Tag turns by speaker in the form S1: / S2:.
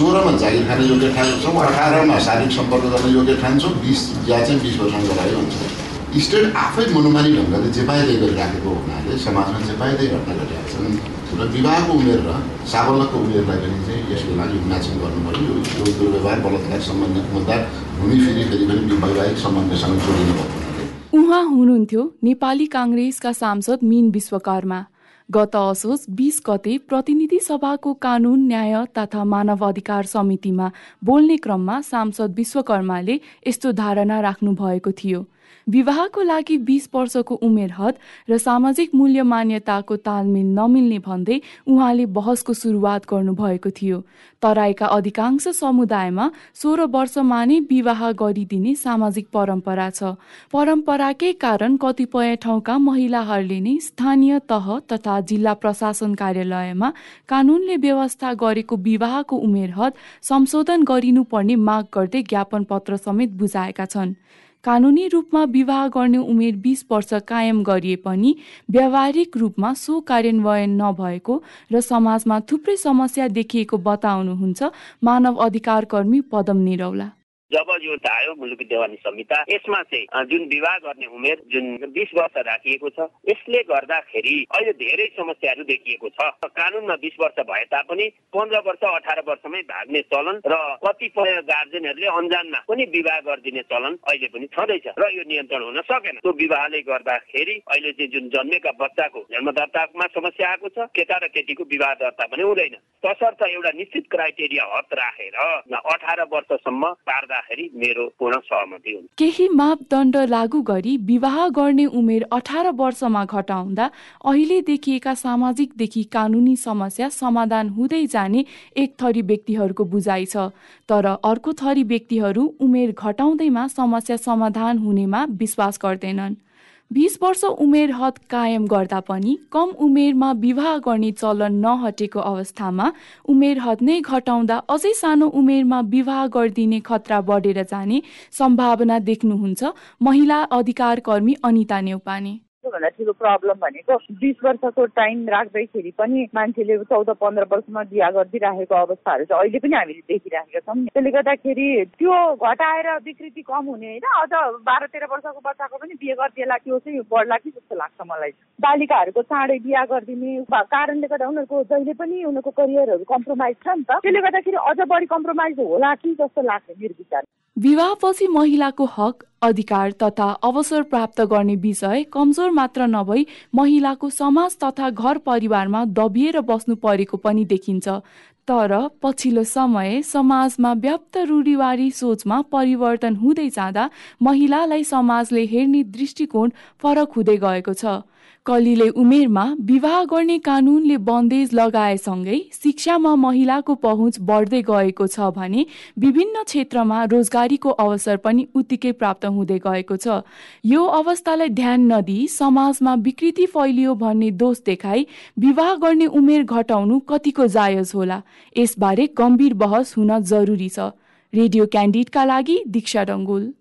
S1: सोह्रमा जागिर खाने योग्य ठान्छौँ अठारमा शारीरिक सम्पर्क गर्न योग्य ठान्छौँ बिस या चाहिँ बिस वर्षमा गरायो हुन्छ। स्टेट आफै मनोमानी ढङ्गले जे पाइँदै गरिराखेको हुनाले समाजमा जे पाइँदै घटना घटिरहेका छन्। र विवाहको उमेर र साबलकको उमेरलाई पनि चाहिँ यसको लागि म्याचिङ गर्नु पऱ्यो यो दुर्व्यवहार बलात्कार सम्बन्धित मुद्दा घुमी फेरि फेरि पनि वैवाहिक सम्बन्धसँग जोडिनु पर्छ
S2: उहाँ हुनुहुन्थ्यो नेपाली काङ्ग्रेसका सांसद मिन विश्वकर्मा। गत असोज बीस गते प्रतिनिधि सभाको कानून न्याय तथा मानव अधिकार समितिमा बोल्ने क्रममा सांसद विश्वकर्माले यस्तो धारणा राख्नु भएको थियो। विवाहको लागि बिस वर्षको उमेर हद र सामाजिक मूल्य मान्यताको तालमेल नमिल्ने भन्दै उहाँले बहसको सुरुवात गर्नुभएको थियो। तराईका अधिकांश समुदायमा सोह्र वर्षमा नै विवाह गरिदिने सामाजिक परम्परा छ। परम्पराकै कारण कतिपय ठाउँका महिलाहरूले नै स्थानीय तह तथा जिल्ला प्रशासन कार्यालयमा कानूनले व्यवस्था गरेको विवाहको उमेर हद संशोधन गरिनुपर्ने माग गर्दै ज्ञापन पत्र समेत बुझाएका छन्। कानुनी रूपमा विवाह गर्ने उमेर बिस वर्ष कायम गरिए पनि व्यावहारिक रूपमा सो कार्यान्वयन नभएको र समाजमा थुप्रै समस्या देखिएको बताउनुहुन्छ मानव अधिकार कर्मी पदम निरौला
S3: जब यो आयो मुलुकी देवानी संहिता यसमा चाहिँ जुन विवाह गर्ने उमेर जुन बिस वर्ष राखिएको छ यसले गर्दाखेरि अहिले धेरै समस्याहरू देखिएको छ। कानुनमा बिस वर्ष भए तापनि पन्ध्र वर्ष अठार वर्षमै भाग्ने चलन र कतिपय गार्जेनहरूले अन्जानमा पनि विवाह गरिदिने चलन अहिले पनि छँदैछ र यो नियन्त्रण हुन सकेन। त्यो विवाहले गर्दाखेरि अहिले चाहिँ जुन जन्मेका बच्चाको जन्म दर्तामा समस्या आएको छ केटा र केटीको विवाह दर्ता पनि हुँदैन। तसर्थ एउटा निश्चित क्राइटेरिया हत राखेर अठार वर्षसम्म पार्दा मेरो पूर्ण सहमति हुन्छ
S2: केही मापदण्ड लागू गरी विवाह गर्ने उमेर अठार वर्षमा घटाउँदा अहिले देखिएका सामाजिकदेखि कानुनी समस्या समाधान हुँदै जाने एक थरी व्यक्तिहरूको बुझाइ छ। तर अर्को थरी व्यक्तिहरू उमेर घटाउँदैमा समस्या समाधान हुनेमा विश्वास गर्दैनन्। बिस वर्ष उमेर हद कायम गर्दा पनि कम उमेरमा विवाह गर्ने चलन नहटेको अवस्थामा उमेर हद नै घटाउँदा अझै सानो उमेरमा विवाह गरिदिने खतरा बढेर जाने सम्भावना देख्नुहुन्छ महिला अधिकार कर्मी अनिता नेउपाने।
S4: सबभन्दा ठुलो प्रब्लम भनेको बिस वर्षको टाइम राख्दैखेरि पनि मान्छेले चौध पन्ध्र वर्षमा बिहा गरिदिइराखेको अवस्थाहरू चाहिँ अहिले पनि हामीले देखिराखेका छौँ। त्यसले गर्दाखेरि त्यो घटाएर विकृति कम हुने होइन अझ बाह्र तेह्र वर्षको बच्चाको पनि बिहे गरिदिएला त्यो चाहिँ बढ्ला कि जस्तो लाग्छ मलाई। बालिकाहरूको चाँडै बिहा गरिदिने कारणले गर्दा उनीहरूको जहिले पनि उनीहरूको करियरहरू कम्प्रोमाइज छ नि त। त्यसले गर्दाखेरि अझ बढी कम्प्रोमाइज होला कि जस्तो लाग्छ मेरो विचार।
S2: विवाहपछि महिलाको हक अधिकार तथा अवसर प्राप्त गर्ने विषय कमजोर मात्र नभई महिलाको समाज तथा घर परिवारमा दबिएर बस्नु परेको पनि देखिन्छ। तर पछिल्लो समय समाजमा व्याप्त रूढिवारी सोचमा परिवर्तन हुँदै जाँदा महिलालाई समाजले हेर्ने दृष्टिकोण फरक हुँदै गएको छ। कलिले उमेरमा विवाह गर्ने कानुनले बन्देज लगाएसँगै शिक्षामा महिलाको पहुँच बढ्दै गएको छ भने विभिन्न क्षेत्रमा रोजगारीको अवसर पनि उत्तिकै प्राप्त हुँदै गएको छ। यो अवस्थालाई ध्यान नदिई समाजमा विकृति फैलियो भन्ने दोष देखाई विवाह गर्ने उमेर घटाउनु कतिको जायज होला। यसबारे गम्भीर बहस हुन जरुरी छ। रेडियो क्यान्डिडका लागि दीक्षा डङ्गुल।